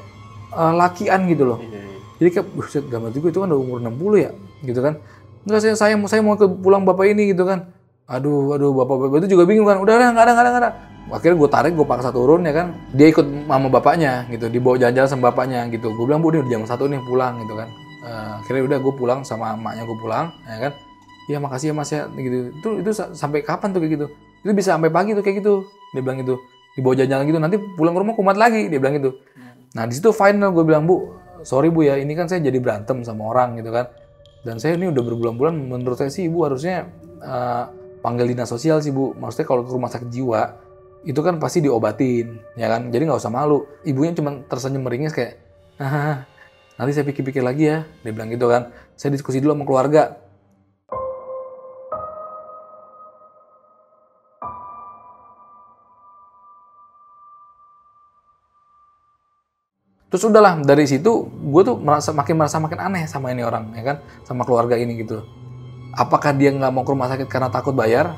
eh, lakian gitu loh. Iya. Jadi kayak, buset, dalam hati gue itu kan udah umur 60 ya, gitu kan. Enggak, saya, saya, mau- saya mau ke pulang bapak ini gitu kan. Aduh, aduh, bapak-bapak itu juga bingung kan. Udah, udah, nggak ada, nggak ada, nggak ada. Akhirnya gue tarik, gue paksa turun ya kan. Dia ikut sama bapaknya gitu, dibawa jalan-jalan sama bapaknya gitu. Gue bilang, bu, ini udah jam satu nih pulang gitu kan. Eh, akhirnya udah gue pulang sama emaknya gue pulang, ya kan. Iya makasih ya mas ya, gitu. Itu itu sa- sampai kapan tuh kayak gitu? Itu bisa sampai pagi tuh kayak gitu. Dia bilang gitu. Dibawa jalan-jalan gitu, nanti pulang ke rumah kumat lagi. Dia bilang gitu. Nah di situ final gue bilang bu, sorry bu ya, ini kan saya jadi berantem sama orang gitu kan. Dan saya ini udah berbulan-bulan, menurut saya sih ibu harusnya eh, panggil dinas sosial sih bu. Maksudnya kalau ke rumah sakit jiwa itu kan pasti diobatin, ya kan. Jadi nggak usah malu. Ibunya cuma tersenyum meringis kayak, nanti saya pikir-pikir lagi ya. Dia bilang gitu kan. Saya diskusi dulu sama keluarga. Terus udahlah dari situ gue tuh merasa makin merasa makin aneh sama ini orang ya kan sama keluarga ini gitu. Apakah dia nggak mau ke rumah sakit karena takut bayar?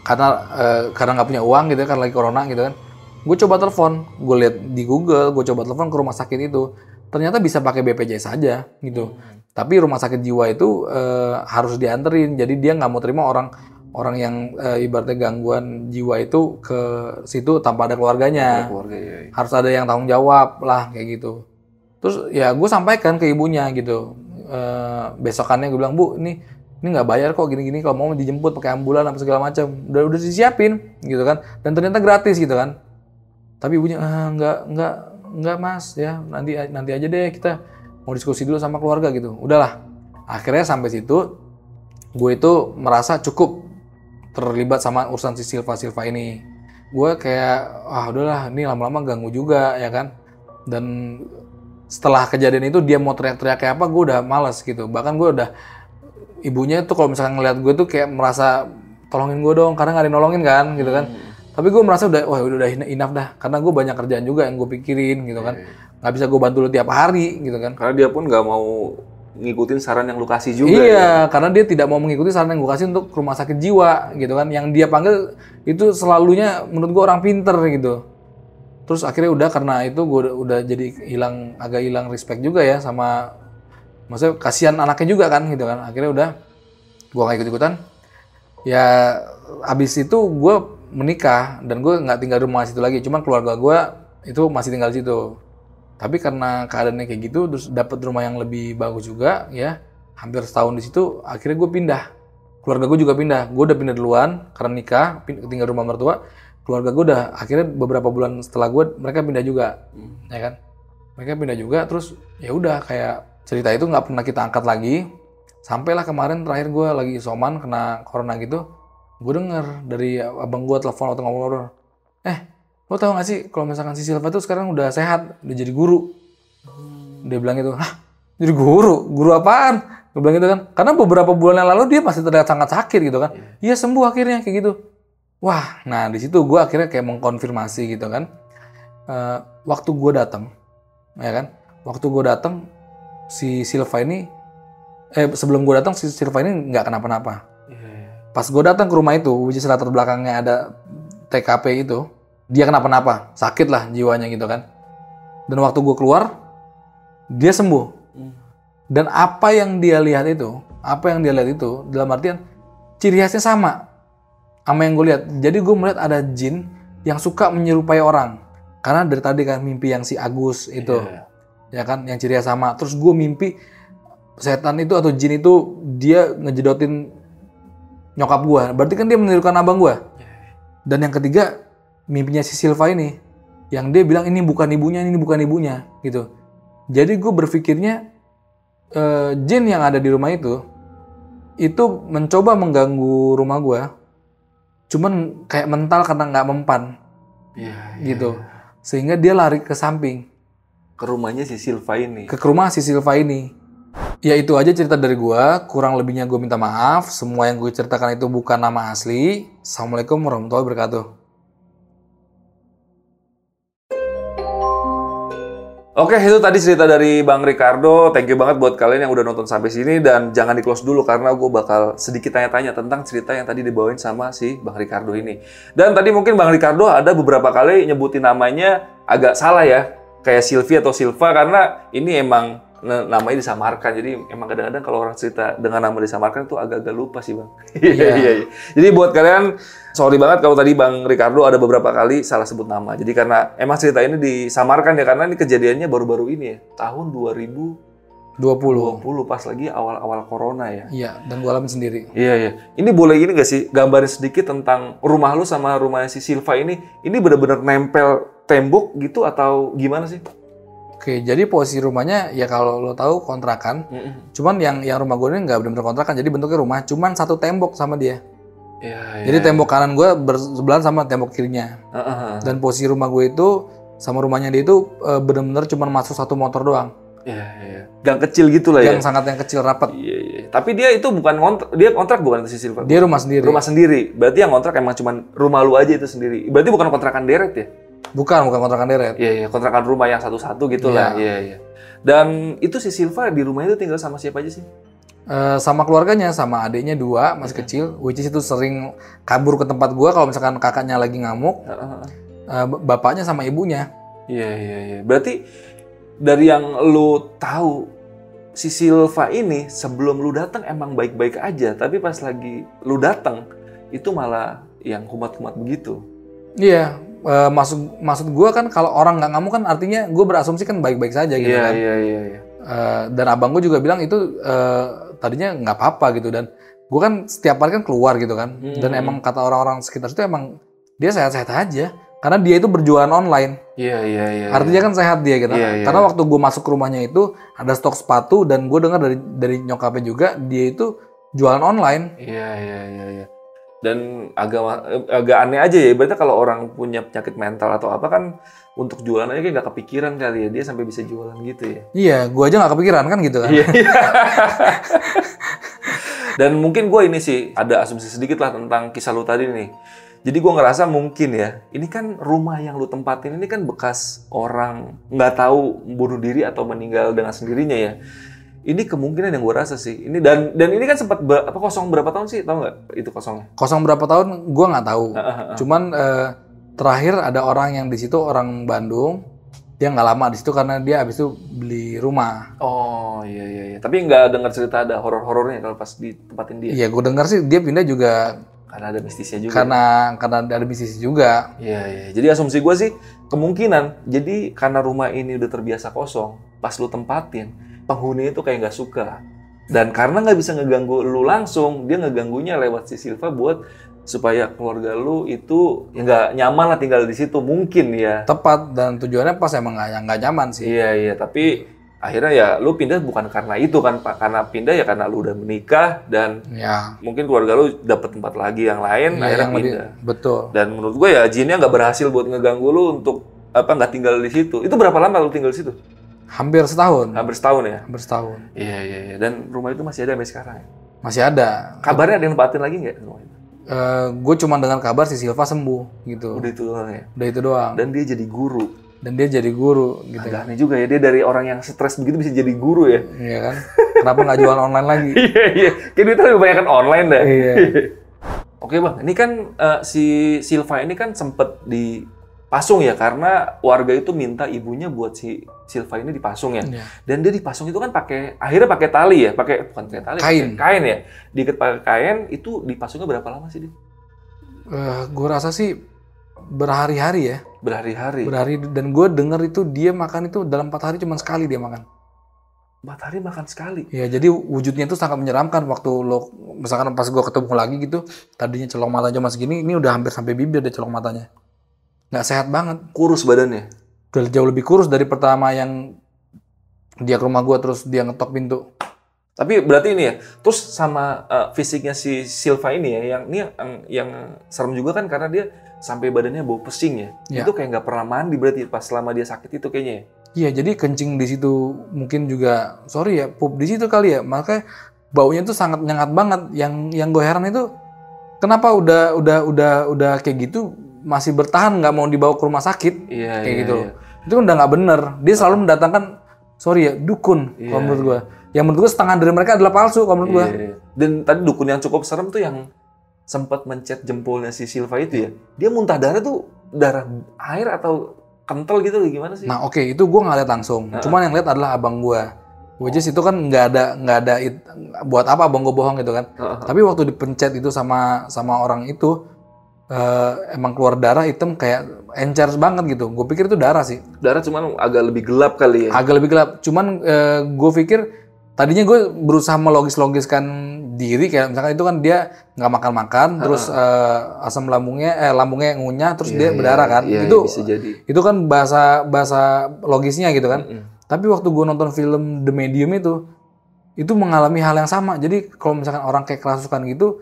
Karena eh, karena nggak punya uang gitu karena lagi corona gitu kan. Gue coba telepon, gue lihat di Google, gue coba telepon ke rumah sakit itu. Ternyata bisa pakai BPJS aja gitu. Tapi rumah sakit jiwa itu eh, harus dianterin. Jadi dia nggak mau terima orang orang yang eh, ibaratnya gangguan jiwa itu ke situ tanpa ada keluarganya. Keluarga ya. iya. harus ada yang tanggung jawab lah kayak gitu. Terus ya gue sampaikan ke ibunya gitu. Eh, besokannya gue bilang bu ini ini nggak bayar kok gini-gini kalau mau dijemput pakai ambulan apa segala macam. Udah udah disiapin gitu kan. Dan ternyata gratis gitu kan. Tapi ibunya ah, nggak nggak nggak mas ya nanti nanti aja deh kita mau diskusi dulu sama keluarga gitu. Udahlah. Akhirnya sampai situ gue itu merasa cukup terlibat sama urusan si Silva Silva ini. Gue kayak ah udahlah ini lama-lama ganggu juga ya kan? Dan setelah kejadian itu dia mau teriak-teriak kayak apa gue udah males gitu. Bahkan gue udah ibunya tuh kalau misalkan ngeliat gue tuh kayak merasa tolongin gue dong karena nggak nolongin kan gitu kan? Tapi gue merasa udah wah udah enough dah karena gue banyak kerjaan juga yang gue pikirin gitu kan? Nggak bisa gue bantu lu tiap hari gitu kan? Karena dia pun nggak mau ngikutin saran yang lu kasih juga. iya, ya. karena dia tidak mau mengikuti saran yang gue kasih untuk rumah sakit jiwa gitu kan. Yang dia panggil itu selalunya menurut gue orang pinter gitu. Terus akhirnya udah karena itu gue udah, udah jadi hilang agak hilang respect juga ya sama maksudnya kasihan anaknya juga kan gitu kan. Akhirnya udah gue gak ikut ikutan. Ya abis itu gue menikah dan gue nggak tinggal di rumah situ lagi. Cuman keluarga gue itu masih tinggal di situ tapi karena keadaannya kayak gitu terus dapat rumah yang lebih bagus juga ya hampir setahun di situ akhirnya gue pindah. Keluarga gue juga pindah. Gue udah pindah duluan karena nikah tinggal rumah mertua. Keluarga gue udah akhirnya beberapa bulan setelah gue mereka pindah juga ya kan? Mereka pindah juga terus ya udah kayak cerita itu nggak pernah kita angkat lagi. Sampailah kemarin terakhir gue lagi isoman kena corona gitu gue denger dari abang gue telepon atau ngomong eh lo tau gak sih kalau misalkan si Silva tuh sekarang udah sehat udah jadi guru. Dia bilang gitu hah jadi guru? Guru apaan? Gue bilang gitu kan. Karena beberapa bulan yang lalu dia masih terlihat sangat sakit gitu kan. Iya. Sembuh akhirnya kayak gitu. Wah nah di situ gue akhirnya kayak mengkonfirmasi gitu kan. Eh, waktu gue datang ya kan? Waktu gue datang si Silva ini eh sebelum gue datang si Silva ini nggak kenapa-napa. Iya. pas gue datang ke rumah itu which is latar belakangnya ada TKP itu dia kenapa-napa sakit lah jiwanya gitu kan Dan waktu gue keluar, dia sembuh. Dan apa yang dia lihat itu, apa yang dia lihat itu, dalam artian ciri khasnya sama sama yang gue lihat. Jadi gue melihat ada jin yang suka menyerupai orang. Karena dari tadi kan mimpi yang si Agus itu, ya kan, yang ciri khas sama. Terus gue mimpi setan itu atau jin itu dia ngejedotin nyokap gue. Berarti kan dia menirukan abang gue. Dan yang ketiga mimpinya si Silva ini, yang dia bilang ini bukan ibunya, ini bukan ibunya, gitu. Jadi gue berpikirnya eh, jin yang ada di rumah itu itu mencoba mengganggu rumah gue, cuman kayak mental karena nggak mempan, Iya. gitu. Sehingga dia lari ke samping, Ke rumahnya si Silva ini. ke rumah si Silva ini. Ya itu aja cerita dari gua. Kurang lebihnya gue minta maaf. Semua yang gue ceritakan itu bukan nama asli. Assalamualaikum warahmatullahi wabarakatuh. Oke, itu tadi cerita dari Bang Ricardo. Thank you banget buat kalian yang udah nonton sampai sini dan jangan di close dulu karena gue bakal sedikit tanya-tanya tentang cerita yang tadi dibawain sama si Bang Ricardo ini. Dan tadi mungkin Bang Ricardo ada beberapa kali nyebutin namanya agak salah ya, kayak Silvi atau Silva karena ini emang namanya disamarkan. Jadi emang kadang-kadang kalau orang cerita dengan nama disamarkan itu agak-agak lupa sih Bang. Iya, iya, iya. Jadi buat kalian sorry banget kalau tadi Bang Ricardo ada beberapa kali salah sebut nama. Jadi karena emang cerita ini disamarkan ya karena ini kejadiannya baru-baru ini ya, tahun 2020 20. pas lagi awal-awal corona ya. Iya, dan gue alami sendiri. Iya iya. Ini boleh ini gak sih gambarin sedikit tentang rumah lu sama rumah si Silva ini? Ini benar-benar nempel tembok gitu atau gimana sih? Oke, jadi posisi rumahnya ya kalau lo tahu kontrakan. Cuman yang yang rumah gue ini nggak benar-benar kontrakan, jadi bentuknya rumah. Cuman satu tembok sama dia. Iya. Jadi tembok kanan gue bersebelahan sama tembok kirinya. Heeh. Dan posisi rumah gue itu sama rumahnya dia itu eh, benar-benar cuma masuk satu motor doang. Iya iya. Gang kecil gitu lah ya. Yang sangat yang kecil rapat. Iya iya. Tapi dia itu bukan kontrak, dia kontrak bukan itu si Silva. Dia rumah sendiri. Rumah sendiri. Berarti yang kontrak emang cuman rumah lu aja itu sendiri. Berarti bukan kontrakan deret ya? Bukan, bukan kontrakan deret. Iya iya, kontrakan rumah yang satu-satu gitu lah. Iya iya. Dan itu si Silva di rumah itu tinggal sama siapa aja sih? Eh, sama keluarganya, sama adiknya dua, masih kecil. Which is itu sering kabur ke tempat gua kalau misalkan kakaknya lagi ngamuk. Heeh. eh, bapaknya sama ibunya. Iya iya iya. Berarti dari yang lu tahu si Silva ini sebelum lu datang emang baik-baik aja, tapi pas lagi lu datang itu malah yang kumat-kumat begitu. Iya, eh, maksud maksud gua kan kalau orang nggak ngamuk kan artinya gue berasumsi kan baik-baik saja gitu Iya kan. iya iya iya. Eh, dan abang gue juga bilang itu eh, tadinya nggak apa-apa gitu dan gue kan setiap hari kan keluar gitu kan. Dan Hmm. emang kata orang-orang sekitar itu emang dia sehat-sehat aja karena dia itu berjualan online. Iya iya iya. Artinya kan sehat dia gitu. Iya, iya. Karena waktu gue masuk ke rumahnya itu ada stok sepatu dan gue dengar dari dari nyokapnya juga dia itu jualan online. Iya iya iya iya. Dan agak eh, agak aneh aja ya. Berarti kalau orang punya penyakit mental atau apa kan untuk jualan aja kayak nggak kepikiran kali ya dia sampai bisa jualan gitu ya. Iya, gue aja nggak kepikiran kan gitu kan. Iya. Dan mungkin gue ini sih ada asumsi sedikit lah tentang kisah lu tadi nih. Jadi gue ngerasa mungkin ya, ini kan rumah yang lu tempatin ini kan bekas orang nggak tahu bunuh diri atau meninggal dengan sendirinya ya. Ini kemungkinan yang gue rasa sih. Ini dan dan ini kan sempat ber- apa kosong berapa tahun sih? Tahu nggak itu kosongnya? Kosong berapa tahun gue nggak tahu. Cuman eh, terakhir ada orang yang di situ orang Bandung dia nggak lama di situ karena dia habis itu beli rumah. Oh iya iya iya. Tapi nggak dengar cerita ada horor-horornya kalau pas ditempatin dia. Iya, gue dengar sih dia pindah juga Karena ada mistisnya juga. karena karena ada bisnis juga. Iya, iya. Jadi asumsi gue sih kemungkinan. Jadi karena rumah ini udah terbiasa kosong, pas lu tempatin, penghuni itu kayak nggak suka. Dan karena nggak bisa ngeganggu lu langsung, dia ngeganggunya lewat si Silva buat supaya keluarga lu itu ya nggak nyaman lah tinggal di situ mungkin ya. Tepat dan tujuannya pas emang nggak nggak nyaman sih. Iya iya. Tapi akhirnya ya lu pindah bukan karena itu kan pak, karena pindah ya karena lu udah menikah dan Ya. mungkin keluarga lu dapet tempat lagi yang lain, ya, akhirnya yang lebih pindah. betul. Dan menurut gue ya jinnya nggak berhasil buat ngeganggu lu untuk apa nggak tinggal di situ. Itu berapa lama lu tinggal di situ? Hampir setahun. Hampir setahun ya. Hampir setahun. Iya iya iya. Dan rumah itu masih ada sampai sekarang. ya? Masih ada. Kabarnya ada yang nempatin lagi nggak rumah itu? gue cuma dengar kabar si Silva sembuh gitu. Udah itu doang ya. Udah itu doang. Dan dia jadi guru. Dan dia jadi guru gitu. Agak aneh juga ya dia dari orang yang stres begitu bisa jadi guru ya. Iya kan? Kenapa nggak jual online lagi? Iya iya. Kayak duitnya lebih banyak kan online dah. Iya. Oke bang, ini kan eh, si Silva ini kan sempet di pasung ya karena warga itu minta ibunya buat si Silva ini dipasung ya. Iya. Dan dia dipasung itu kan pakai akhirnya pakai tali ya, pakai bukan pakai tali, Kain. pakai kain ya. Diikat pakai kain itu dipasungnya berapa lama sih dia? Eh, gue rasa sih berhari-hari ya, Berhari-hari. berhari dan gue denger itu dia makan itu dalam empat hari cuma sekali dia makan. Empat hari makan sekali. Ya jadi wujudnya itu sangat menyeramkan waktu lo misalkan pas gue ketemu lagi gitu, tadinya celok matanya cuma segini, ini udah hampir sampai bibir deh celok matanya. Nggak sehat banget. Kurus badannya. Udah jauh lebih kurus dari pertama yang dia ke rumah gue terus dia ngetok pintu. Tapi berarti ini ya, terus sama eh, fisiknya si Silva ini ya, yang ini yang, yang serem juga kan karena dia sampai badannya bau pesing ya. Ya. Itu kayak nggak pernah mandi berarti pas selama dia sakit itu kayaknya ya. Iya, jadi kencing di situ mungkin juga sorry ya, pup di situ kali ya. Makanya baunya tuh sangat nyengat banget. Yang yang gue heran itu kenapa udah udah udah udah kayak gitu masih bertahan nggak mau dibawa ke rumah sakit Iya, kayak iya, gitu. iya. Itu kan udah nggak bener. Dia selalu mendatangkan sorry ya dukun Iya, kalau menurut gue. Yang menurut gue setengah dari mereka adalah palsu kalau menurut gue. Iya, iya. Dan tadi dukun yang cukup serem tuh yang sempat mencet jempolnya si Silva itu ya. Dia muntah darah tuh darah air atau kental gitu gimana sih? Nah oke itu gue nggak lihat langsung. Cuman yang lihat adalah abang gue. Which is itu kan nggak ada nggak ada it- buat apa abang gue bohong gitu kan. Heeh. Tapi waktu dipencet itu sama sama orang itu eh, emang keluar darah hitam kayak encer banget gitu. Gue pikir itu darah sih. Darah cuman agak lebih gelap kali ya. Agak lebih gelap. Cuman gue pikir tadinya gue berusaha melogis-logiskan diri kayak misalkan itu kan dia nggak makan-makan terus eh, asam lambungnya eh lambungnya ngunyah terus dia berdarah kan. Iya, itu bisa jadi. itu kan bahasa bahasa logisnya gitu kan. Mm-mm. Tapi waktu gue nonton film The Medium itu, itu mengalami hal yang sama. Jadi kalau misalkan orang kayak kerasukan gitu,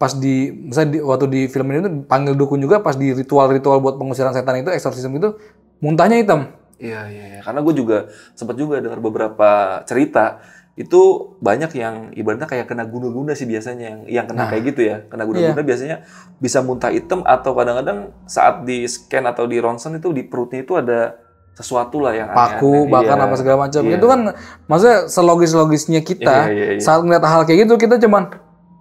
pas di, misalnya di, waktu di film ini tuh panggil dukun juga, pas di ritual-ritual buat pengusiran setan itu, eksorsisme itu, muntahnya hitam. Iya, iya, iya. Karena gue juga sempat juga dengar beberapa cerita itu banyak yang ibaratnya kayak kena guna-guna sih biasanya yang yang kena Nah. kayak gitu ya. Kena guna-guna biasanya bisa muntah hitam atau kadang-kadang saat di scan atau di ronsen itu di perutnya itu ada sesuatu lah yang Paku, aneh-aneh. bahkan Iya. apa segala macam. Iya. Itu kan, maksudnya selogis-logisnya kita, Iya, iya, iya. saat ngeliat hal kayak gitu, kita cuman,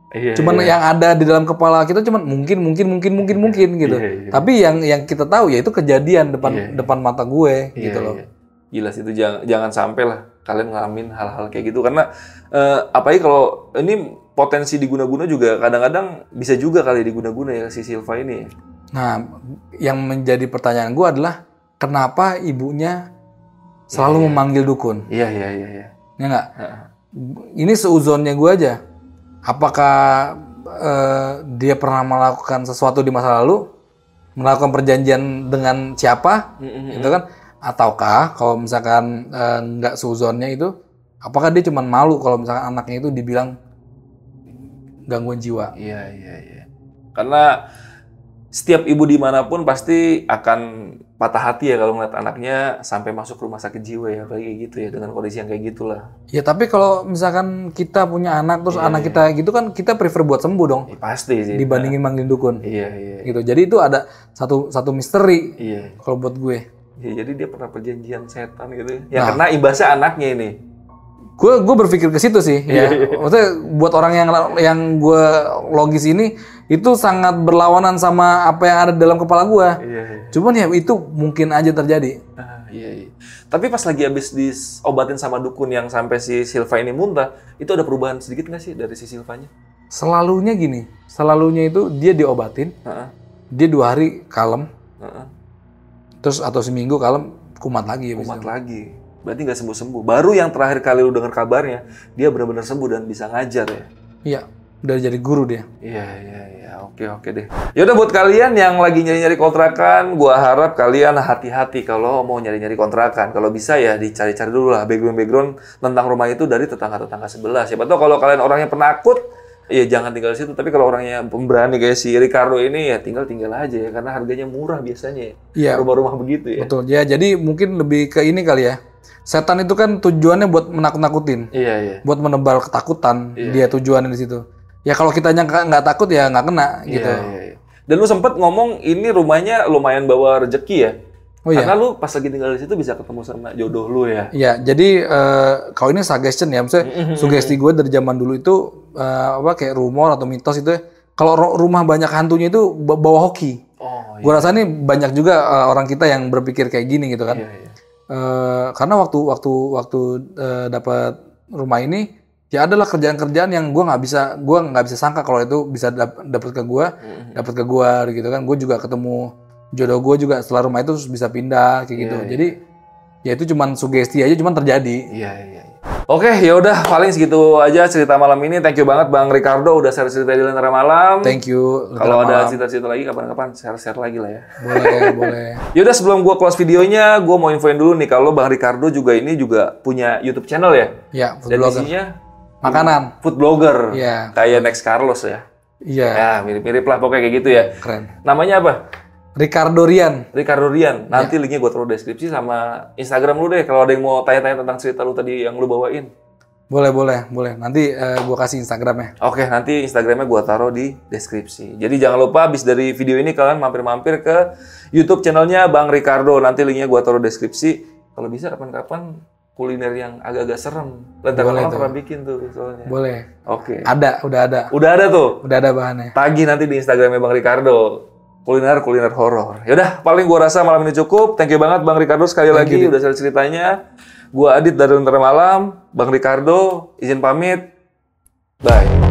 Iya, cuman iya. yang ada di dalam kepala kita cuman mungkin, mungkin, mungkin, mungkin, mungkin gitu. Iya, iya. Tapi yang yang kita tahu ya itu kejadian depan Iya, iya. depan mata gue Iya, gitu loh. iya. Gila sih itu jangan jangan sampai lah kalian ngalamin hal-hal kayak gitu karena eh, apalagi kalau ini potensi diguna-guna juga kadang-kadang bisa juga kali diguna-guna ya si Silva ini. Nah, yang menjadi pertanyaan gue adalah kenapa ibunya selalu memanggil dukun? Iya iya iya iya. Ya nggak? Ini seuzonnya gue aja. Apakah eh, dia pernah melakukan sesuatu di masa lalu, melakukan perjanjian dengan siapa, Mm-mm. gitu kan? Ataukah kalau misalkan nggak seuzonnya itu, apakah dia cuma malu kalau misalkan anaknya itu dibilang gangguan jiwa? Iya iya iya. Karena setiap ibu di mana pun pasti akan patah hati ya kalau ngeliat anaknya sampai masuk rumah sakit jiwa ya, kayak gitu ya dengan kondisi yang kayak gitulah. Ya tapi kalau misalkan kita punya anak terus Iya, anak kita gitu kan kita prefer buat sembuh dong Ya, pasti sih. dibandingin manggil dukun Iya iya gitu. Jadi itu ada satu satu misteri iya. kalau buat gue. Ya, jadi dia pernah perjanjian setan gitu. Ya Nah. karena imbasnya anaknya ini. Gue gue berpikir ke situ sih Iya, ya. Maksudnya buat orang yang yang gue logis ini itu sangat berlawanan sama apa yang ada dalam kepala gue. Iya iya. Cuman ya itu mungkin aja terjadi. Ah, iya, iya. Tapi pas lagi habis diobatin sama dukun yang sampai si Silva ini muntah, itu ada perubahan sedikit nggak sih dari si Silvanya? Selalunya gini, selalunya itu dia diobatin, Heeh, dia dua hari kalem, heeh. terus atau seminggu kalem kumat lagi Kumat lagi. Berarti nggak sembuh-sembuh. Baru yang terakhir kali lu dengar kabarnya, dia benar-benar sembuh dan bisa ngajar ya. Iya, udah jadi guru dia. Iya, iya, iya. Oke, oke deh. Ya udah buat kalian yang lagi nyari-nyari kontrakan, gua harap kalian hati-hati kalau mau nyari-nyari kontrakan. Kalau bisa ya dicari-cari dulu lah background-background tentang rumah itu dari tetangga-tetangga sebelah. Siapa tahu kalau kalian orangnya penakut, ya jangan tinggal di situ. Tapi kalau orangnya pemberani kayak si Ricardo ini ya tinggal-tinggal aja ya karena harganya murah biasanya ya. Iya, Rumah-rumah begitu ya. betul. Ya, jadi mungkin lebih ke ini kali ya. Setan itu kan tujuannya buat menakut-nakutin, Iya, iya. buat menebar ketakutan. Iya. Dia tujuannya di situ. Ya kalau kita nggak nggak takut ya nggak kena gitu. Iya, iya, iya. Dan lu sempet ngomong ini rumahnya lumayan bawa rezeki ya. Oh iya. Karena lu pas lagi tinggal di situ bisa ketemu sama jodoh lu ya. Iya, jadi eh, kalau ini suggestion ya, maksudnya Mm-hmm. sugesti gue dari zaman dulu itu eh, apa kayak rumor atau mitos itu, ya, kalau rumah banyak hantunya itu ba- bawa hoki. Oh, Gue rasa nih banyak juga uh, orang kita yang berpikir kayak gini gitu kan. iya, iya. Eh, karena waktu waktu waktu eh, dapat rumah ini ya adalah kerjaan-kerjaan yang gue nggak bisa gue nggak bisa sangka kalau itu bisa dap- dapat ke gue Mm-hmm. dapat ke gue gitu kan gue juga ketemu jodoh gue juga setelah rumah itu terus bisa pindah kayak gitu Iya, iya. jadi ya itu cuman sugesti aja cuman terjadi Iya, iya, iya. Oke, ya udah paling segitu aja cerita malam ini. Thank you banget Bang Ricardo udah share cerita di Lentera Malam. thank you Kalau ada cerita-cerita lagi kapan-kapan share-share lagi lah ya. boleh boleh Yaudah sebelum gua close videonya, gua mau infoin dulu nih kalau Bang Ricardo juga ini juga punya YouTube channel ya. ya food Dan blogger isinya makanan food blogger. Iya. Kayak Next Carlos ya. iya Ya, mirip-mirip lah pokoknya kayak gitu ya. keren Namanya apa? Ricardo Rian Ricardo Rian. Nanti Iya. linknya gua taruh deskripsi sama Instagram lu deh kalau ada yang mau tanya-tanya tentang cerita lu tadi yang lu bawain. boleh boleh boleh nanti eh, gua kasih instagramnya Oke, nanti Instagramnya gua taruh di deskripsi. Jadi jangan lupa habis dari video ini kalian mampir-mampir ke YouTube channelnya Bang Ricardo. Nanti linknya gua taruh deskripsi. Kalau bisa kapan-kapan kuliner yang agak-agak serem. Lentera Boleh tuh. pernah bikin tuh soalnya. boleh Oke. ada udah ada Udah ada tuh. udah ada bahannya Tagih nanti di Instagramnya Bang Ricardo. Kuliner kuliner horor. Yaudah, paling gua rasa malam ini cukup. Thank you banget Bang Ricardo sekali lagi udah share ceritanya. Gua Adit dari Lentera Malam, Bang Ricardo izin pamit. Bye.